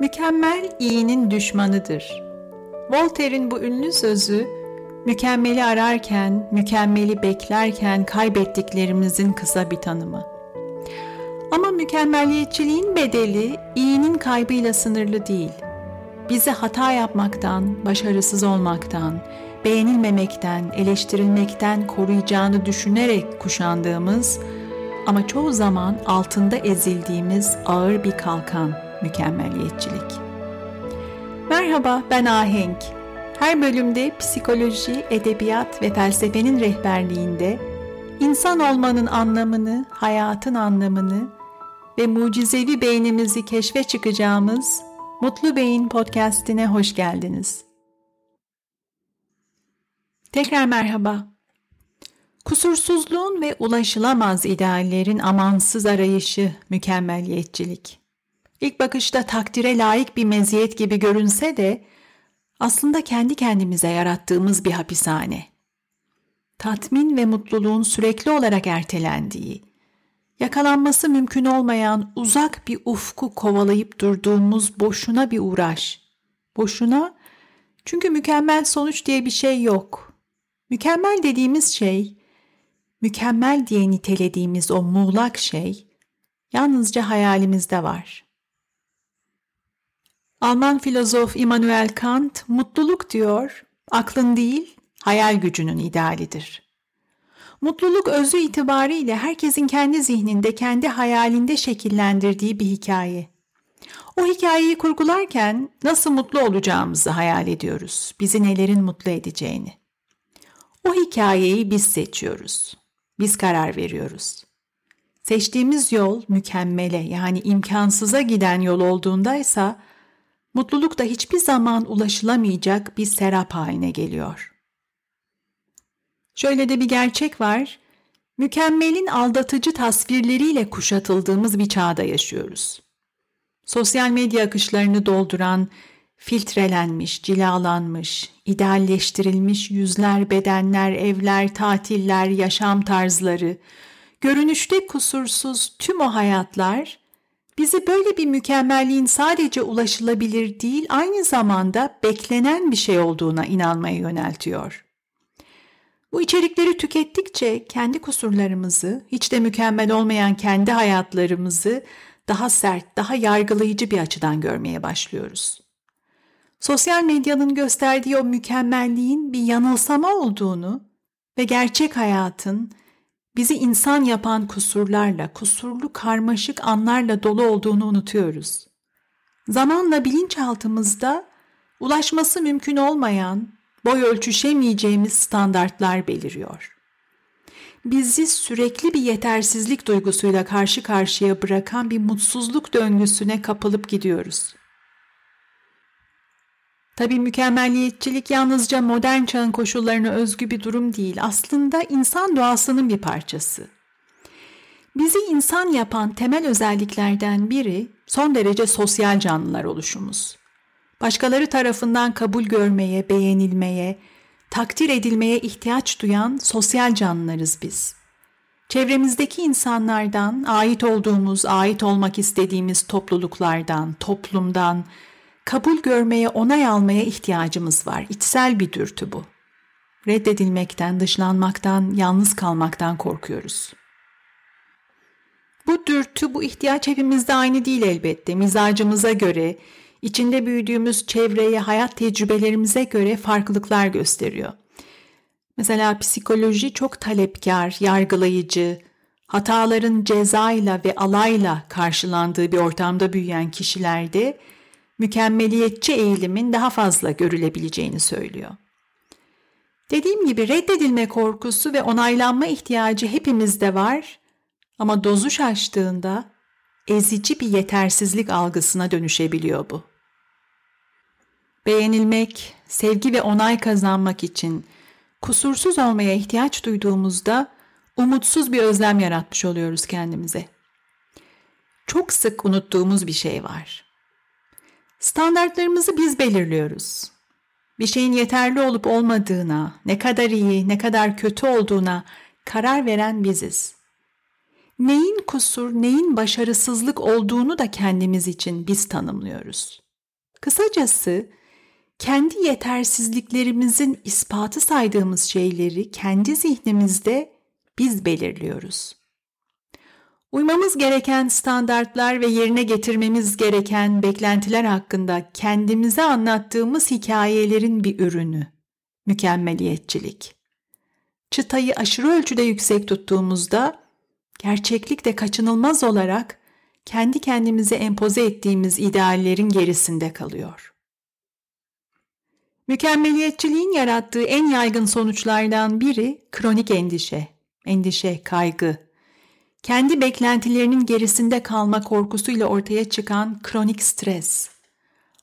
Mükemmel iyinin düşmanıdır. Voltaire'in bu ünlü sözü mükemmeli ararken, mükemmeli beklerken kaybettiklerimizin kısa bir tanımı. Ama mükemmeliyetçiliğin bedeli iyinin kaybıyla sınırlı değil. Bizi hata yapmaktan, başarısız olmaktan, beğenilmemekten, eleştirilmekten koruyacağını düşünerek kuşandığımız ama çoğu zaman altında ezildiğimiz ağır bir kalkan mükemmeliyetçilik. Merhaba ben Ahenk. Her bölümde psikoloji, edebiyat ve felsefenin rehberliğinde insan olmanın anlamını, hayatın anlamını ve mucizevi beynimizi keşfe çıkacağımız Mutlu Beyin podcast'ine hoş geldiniz. Tekrar merhaba. Kusursuzluğun ve ulaşılamaz ideallerin amansız arayışı mükemmeliyetçilik. İlk bakışta takdire layık bir meziyet gibi görünse de aslında kendi kendimize yarattığımız bir hapishane. Tatmin ve mutluluğun sürekli olarak ertelendiği, yakalanması mümkün olmayan uzak bir ufku kovalayıp durduğumuz boşuna bir uğraş. Boşuna çünkü mükemmel sonuç diye bir şey yok. Mükemmel dediğimiz şey, mükemmel diye nitelediğimiz o muğlak şey yalnızca hayalimizde var. Alman filozof Immanuel Kant mutluluk diyor, aklın değil, hayal gücünün idealidir. Mutluluk özü itibariyle herkesin kendi zihninde, kendi hayalinde şekillendirdiği bir hikaye. O hikayeyi kurgularken nasıl mutlu olacağımızı hayal ediyoruz, bizi nelerin mutlu edeceğini. O hikayeyi biz seçiyoruz. Biz karar veriyoruz. Seçtiğimiz yol mükemmele yani imkansıza giden yol olduğundaysa mutluluk da hiçbir zaman ulaşılamayacak bir serap haline geliyor. Şöyle de bir gerçek var. Mükemmelin aldatıcı tasvirleriyle kuşatıldığımız bir çağda yaşıyoruz. Sosyal medya akışlarını dolduran, filtrelenmiş, cilalanmış, idealleştirilmiş yüzler, bedenler, evler, tatiller, yaşam tarzları, görünüşte kusursuz tüm o hayatlar bizi böyle bir mükemmelliğin sadece ulaşılabilir değil, aynı zamanda beklenen bir şey olduğuna inanmaya yöneltiyor. Bu içerikleri tükettikçe kendi kusurlarımızı, hiç de mükemmel olmayan kendi hayatlarımızı daha sert, daha yargılayıcı bir açıdan görmeye başlıyoruz. Sosyal medyanın gösterdiği o mükemmelliğin bir yanılsama olduğunu ve gerçek hayatın bizi insan yapan kusurlarla, kusurlu karmaşık anlarla dolu olduğunu unutuyoruz. Zamanla bilinçaltımızda ulaşması mümkün olmayan, boy ölçüşemeyeceğimiz standartlar beliriyor. Bizi sürekli bir yetersizlik duygusuyla karşı karşıya bırakan bir mutsuzluk döngüsüne kapılıp gidiyoruz. Tabii mükemmelliyetçilik yalnızca modern çağın koşullarına özgü bir durum değil. Aslında insan doğasının bir parçası. Bizi insan yapan temel özelliklerden biri son derece sosyal canlılar oluşumuz. Başkaları tarafından kabul görmeye, beğenilmeye, takdir edilmeye ihtiyaç duyan sosyal canlılarız biz. Çevremizdeki insanlardan, ait olduğumuz, ait olmak istediğimiz topluluklardan, toplumdan, kabul görmeye, onay almaya ihtiyacımız var. İçsel bir dürtü bu. Reddedilmekten, dışlanmaktan, yalnız kalmaktan korkuyoruz. Bu dürtü, bu ihtiyaç hepimizde aynı değil elbette. Mizacımıza göre, içinde büyüdüğümüz çevreye, hayat tecrübelerimize göre farklılıklar gösteriyor. Mesela psikoloji çok talepkar, yargılayıcı, hataların cezayla ve alayla karşılandığı bir ortamda büyüyen kişilerde mükemmeliyetçi eğilimin daha fazla görülebileceğini söylüyor. Dediğim gibi reddedilme korkusu ve onaylanma ihtiyacı hepimizde var ama dozu şaştığında ezici bir yetersizlik algısına dönüşebiliyor bu. Beğenilmek, sevgi ve onay kazanmak için kusursuz olmaya ihtiyaç duyduğumuzda umutsuz bir özlem yaratmış oluyoruz kendimize. Çok sık unuttuğumuz bir şey var. Standartlarımızı biz belirliyoruz. Bir şeyin yeterli olup olmadığına, ne kadar iyi, ne kadar kötü olduğuna karar veren biziz. Neyin kusur, neyin başarısızlık olduğunu da kendimiz için biz tanımlıyoruz. Kısacası kendi yetersizliklerimizin ispatı saydığımız şeyleri kendi zihnimizde biz belirliyoruz. Uymamız gereken standartlar ve yerine getirmemiz gereken beklentiler hakkında kendimize anlattığımız hikayelerin bir ürünü. Mükemmeliyetçilik. Çıtayı aşırı ölçüde yüksek tuttuğumuzda gerçeklik de kaçınılmaz olarak kendi kendimize empoze ettiğimiz ideallerin gerisinde kalıyor. Mükemmeliyetçiliğin yarattığı en yaygın sonuçlardan biri kronik endişe, endişe, kaygı, kendi beklentilerinin gerisinde kalma korkusuyla ortaya çıkan kronik stres,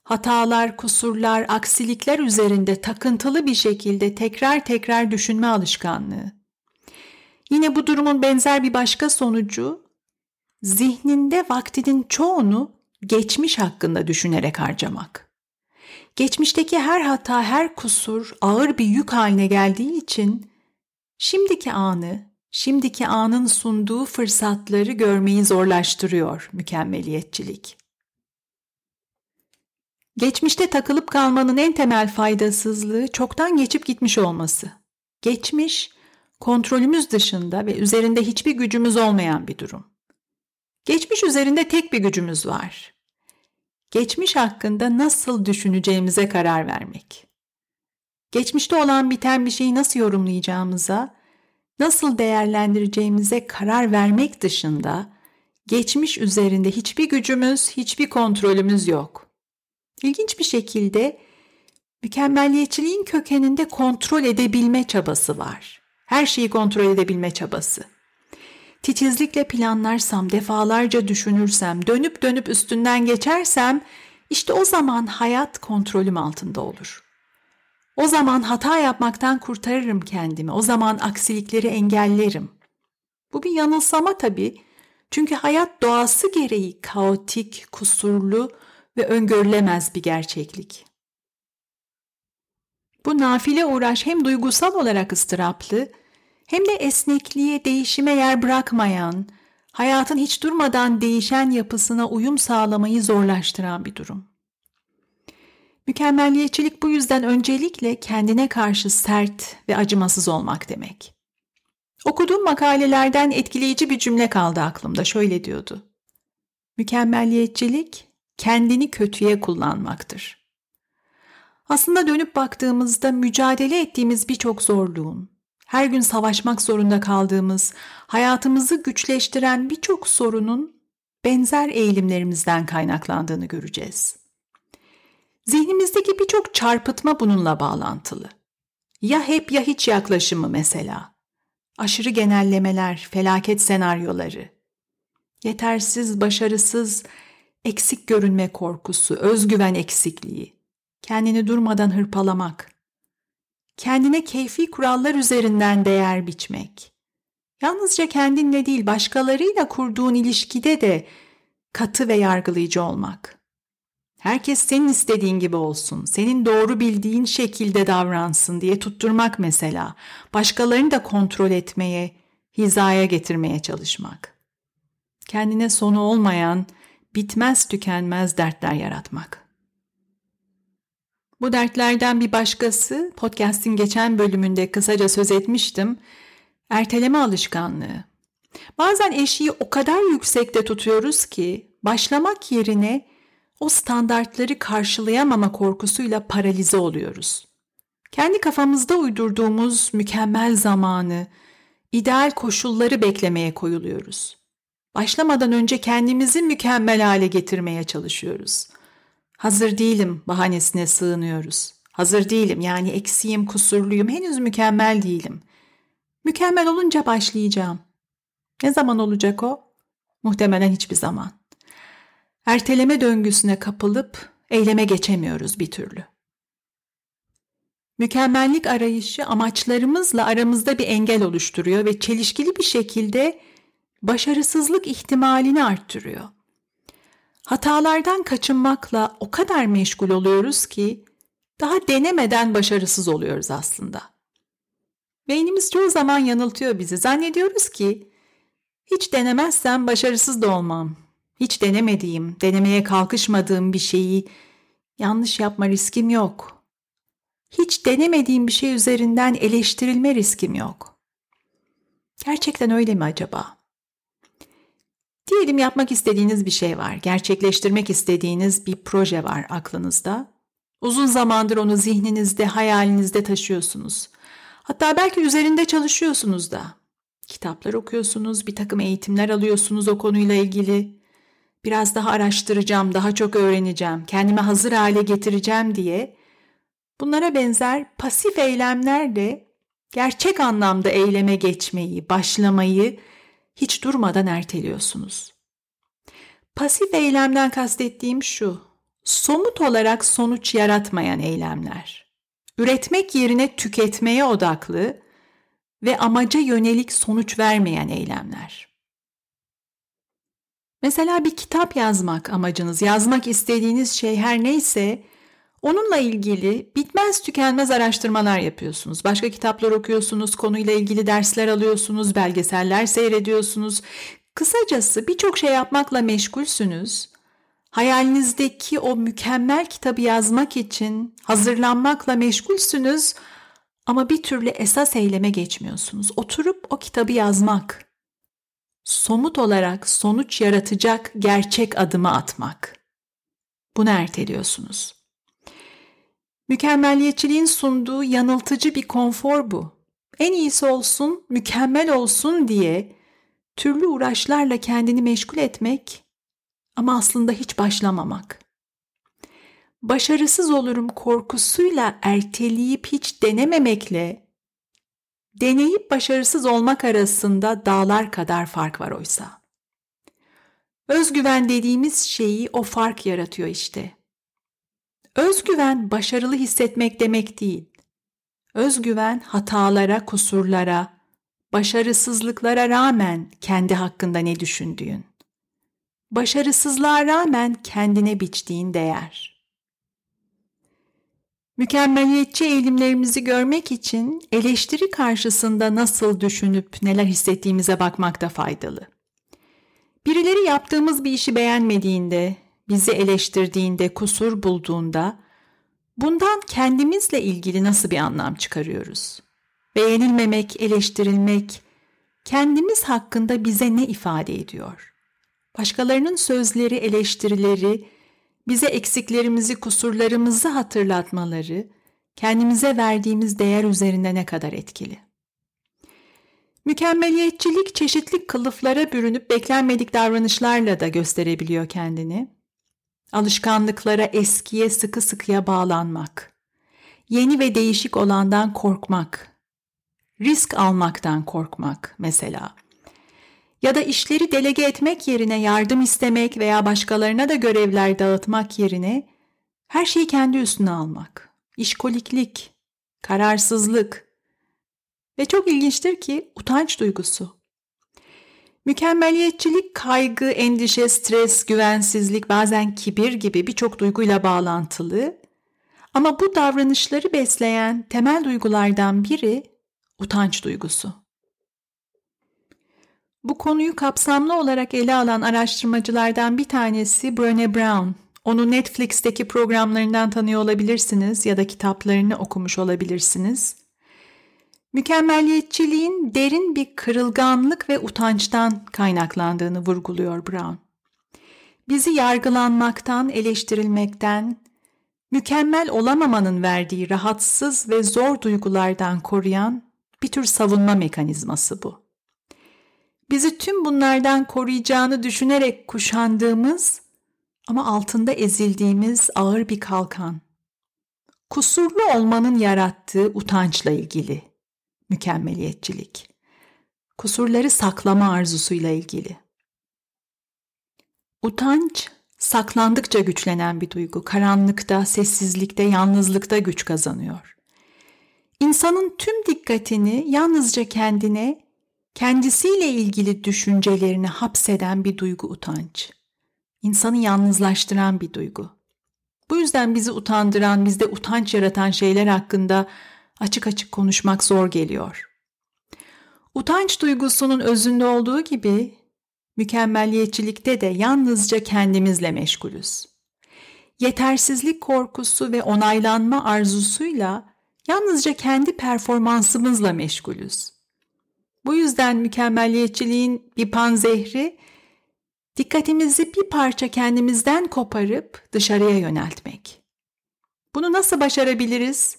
hatalar, kusurlar, aksilikler üzerinde takıntılı bir şekilde tekrar tekrar düşünme alışkanlığı. Yine bu durumun benzer bir başka sonucu zihninde vaktinin çoğunu geçmiş hakkında düşünerek harcamak. Geçmişteki her hata, her kusur ağır bir yük haline geldiği için şimdiki anı, şimdiki anın sunduğu fırsatları görmeyi zorlaştırıyor mükemmeliyetçilik. Geçmişte takılıp kalmanın en temel faydasızlığı çoktan geçip gitmiş olması. Geçmiş, kontrolümüz dışında ve üzerinde hiçbir gücümüz olmayan bir durum. Geçmiş üzerinde tek bir gücümüz var. Geçmiş hakkında nasıl düşüneceğimize karar vermek. Geçmişte olan biten bir şeyi nasıl yorumlayacağımıza, nasıl değerlendireceğimize karar vermek dışında geçmiş üzerinde hiçbir gücümüz, hiçbir kontrolümüz yok. İlginç bir şekilde mükemmelliyetçiliğin kökeninde kontrol edebilme çabası var. Her şeyi kontrol edebilme çabası. Titizlikle planlarsam, defalarca düşünürsem, dönüp dönüp üstünden geçersem işte o zaman hayat kontrolüm altında olur. O zaman hata yapmaktan kurtarırım kendimi. O zaman aksilikleri engellerim. Bu bir yanılsama tabii. Çünkü hayat doğası gereği kaotik, kusurlu ve öngörülemez bir gerçeklik. Bu nafile uğraş hem duygusal olarak ıstıraplı hem de esnekliğe, değişime yer bırakmayan, hayatın hiç durmadan değişen yapısına uyum sağlamayı zorlaştıran bir durum. Mükemmelliyetçilik bu yüzden öncelikle kendine karşı sert ve acımasız olmak demek. Okuduğum makalelerden etkileyici bir cümle kaldı aklımda. Şöyle diyordu. Mükemmelliyetçilik kendini kötüye kullanmaktır. Aslında dönüp baktığımızda mücadele ettiğimiz birçok zorluğun, her gün savaşmak zorunda kaldığımız, hayatımızı güçleştiren birçok sorunun benzer eğilimlerimizden kaynaklandığını göreceğiz. Zihnimizdeki birçok çarpıtma bununla bağlantılı. Ya hep ya hiç yaklaşımı mesela. Aşırı genellemeler, felaket senaryoları. Yetersiz, başarısız, eksik görünme korkusu, özgüven eksikliği. Kendini durmadan hırpalamak. Kendine keyfi kurallar üzerinden değer biçmek. Yalnızca kendinle değil başkalarıyla kurduğun ilişkide de katı ve yargılayıcı olmak. Herkes senin istediğin gibi olsun, senin doğru bildiğin şekilde davransın diye tutturmak mesela. Başkalarını da kontrol etmeye, hizaya getirmeye çalışmak. Kendine sonu olmayan, bitmez tükenmez dertler yaratmak. Bu dertlerden bir başkası, podcast'in geçen bölümünde kısaca söz etmiştim, erteleme alışkanlığı. Bazen eşiği o kadar yüksekte tutuyoruz ki başlamak yerine o standartları karşılayamama korkusuyla paralize oluyoruz. Kendi kafamızda uydurduğumuz mükemmel zamanı, ideal koşulları beklemeye koyuluyoruz. Başlamadan önce kendimizi mükemmel hale getirmeye çalışıyoruz. Hazır değilim bahanesine sığınıyoruz. Hazır değilim yani eksiğim, kusurluyum, henüz mükemmel değilim. Mükemmel olunca başlayacağım. Ne zaman olacak o? Muhtemelen hiçbir zaman. Erteleme döngüsüne kapılıp eyleme geçemiyoruz bir türlü. Mükemmellik arayışı amaçlarımızla aramızda bir engel oluşturuyor ve çelişkili bir şekilde başarısızlık ihtimalini arttırıyor. Hatalardan kaçınmakla o kadar meşgul oluyoruz ki daha denemeden başarısız oluyoruz aslında. Beynimiz çoğu zaman yanıltıyor bizi. Zannediyoruz ki hiç denemezsem başarısız da olmam hiç denemediğim, denemeye kalkışmadığım bir şeyi yanlış yapma riskim yok. Hiç denemediğim bir şey üzerinden eleştirilme riskim yok. Gerçekten öyle mi acaba? Diyelim yapmak istediğiniz bir şey var, gerçekleştirmek istediğiniz bir proje var aklınızda. Uzun zamandır onu zihninizde, hayalinizde taşıyorsunuz. Hatta belki üzerinde çalışıyorsunuz da. Kitaplar okuyorsunuz, bir takım eğitimler alıyorsunuz o konuyla ilgili. Biraz daha araştıracağım, daha çok öğreneceğim, kendime hazır hale getireceğim diye bunlara benzer pasif eylemlerle gerçek anlamda eyleme geçmeyi, başlamayı hiç durmadan erteliyorsunuz. Pasif eylemden kastettiğim şu, somut olarak sonuç yaratmayan eylemler. Üretmek yerine tüketmeye odaklı ve amaca yönelik sonuç vermeyen eylemler. Mesela bir kitap yazmak amacınız, yazmak istediğiniz şey her neyse onunla ilgili bitmez tükenmez araştırmalar yapıyorsunuz. Başka kitaplar okuyorsunuz, konuyla ilgili dersler alıyorsunuz, belgeseller seyrediyorsunuz. Kısacası birçok şey yapmakla meşgulsünüz. Hayalinizdeki o mükemmel kitabı yazmak için hazırlanmakla meşgulsünüz ama bir türlü esas eyleme geçmiyorsunuz. Oturup o kitabı yazmak. Somut olarak sonuç yaratacak gerçek adımı atmak. Bunu erteliyorsunuz. Mükemmelliyetçiliğin sunduğu yanıltıcı bir konfor bu. En iyisi olsun, mükemmel olsun diye türlü uğraşlarla kendini meşgul etmek ama aslında hiç başlamamak. Başarısız olurum korkusuyla erteleyip hiç denememekle deneyip başarısız olmak arasında dağlar kadar fark var oysa. Özgüven dediğimiz şeyi o fark yaratıyor işte. Özgüven başarılı hissetmek demek değil. Özgüven hatalara, kusurlara, başarısızlıklara rağmen kendi hakkında ne düşündüğün. Başarısızlığa rağmen kendine biçtiğin değer. Mükemmeliyetçi eğilimlerimizi görmek için eleştiri karşısında nasıl düşünüp neler hissettiğimize bakmak da faydalı. Birileri yaptığımız bir işi beğenmediğinde, bizi eleştirdiğinde, kusur bulduğunda bundan kendimizle ilgili nasıl bir anlam çıkarıyoruz? Beğenilmemek, eleştirilmek kendimiz hakkında bize ne ifade ediyor? Başkalarının sözleri, eleştirileri bize eksiklerimizi, kusurlarımızı hatırlatmaları kendimize verdiğimiz değer üzerinde ne kadar etkili? Mükemmeliyetçilik çeşitli kılıflara bürünüp beklenmedik davranışlarla da gösterebiliyor kendini. Alışkanlıklara eskiye sıkı sıkıya bağlanmak, yeni ve değişik olandan korkmak, risk almaktan korkmak mesela. Ya da işleri delege etmek yerine yardım istemek veya başkalarına da görevler dağıtmak yerine her şeyi kendi üstüne almak. İşkoliklik, kararsızlık ve çok ilginçtir ki utanç duygusu. Mükemmeliyetçilik, kaygı, endişe, stres, güvensizlik, bazen kibir gibi birçok duyguyla bağlantılı. Ama bu davranışları besleyen temel duygulardan biri utanç duygusu. Bu konuyu kapsamlı olarak ele alan araştırmacılardan bir tanesi Brené Brown. Onu Netflix'teki programlarından tanıyor olabilirsiniz ya da kitaplarını okumuş olabilirsiniz. Mükemmelliyetçiliğin derin bir kırılganlık ve utançtan kaynaklandığını vurguluyor Brown. Bizi yargılanmaktan, eleştirilmekten, mükemmel olamamanın verdiği rahatsız ve zor duygulardan koruyan bir tür savunma mekanizması bu. Bizi tüm bunlardan koruyacağını düşünerek kuşandığımız ama altında ezildiğimiz ağır bir kalkan. Kusurlu olmanın yarattığı utançla ilgili mükemmeliyetçilik. Kusurları saklama arzusuyla ilgili. Utanç saklandıkça güçlenen bir duygu. Karanlıkta, sessizlikte, yalnızlıkta güç kazanıyor. İnsanın tüm dikkatini yalnızca kendine, kendisiyle ilgili düşüncelerini hapseden bir duygu utanç. İnsanı yalnızlaştıran bir duygu. Bu yüzden bizi utandıran, bizde utanç yaratan şeyler hakkında açık açık konuşmak zor geliyor. Utanç duygusunun özünde olduğu gibi mükemmelliyetçilikte de yalnızca kendimizle meşgulüz. yetersizlik korkusu ve onaylanma arzusuyla yalnızca kendi performansımızla meşgulüz. Bu yüzden mükemmelliyetçiliğin bir panzehri dikkatimizi bir parça kendimizden koparıp dışarıya yöneltmek. Bunu nasıl başarabiliriz?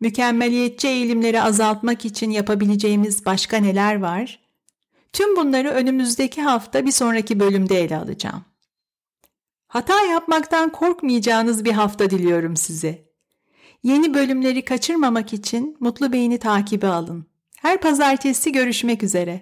Mükemmeliyetçi eğilimleri azaltmak için yapabileceğimiz başka neler var? Tüm bunları önümüzdeki hafta bir sonraki bölümde ele alacağım. Hata yapmaktan korkmayacağınız bir hafta diliyorum size. Yeni bölümleri kaçırmamak için Mutlu Beyni takibi alın. Her pazartesi görüşmek üzere.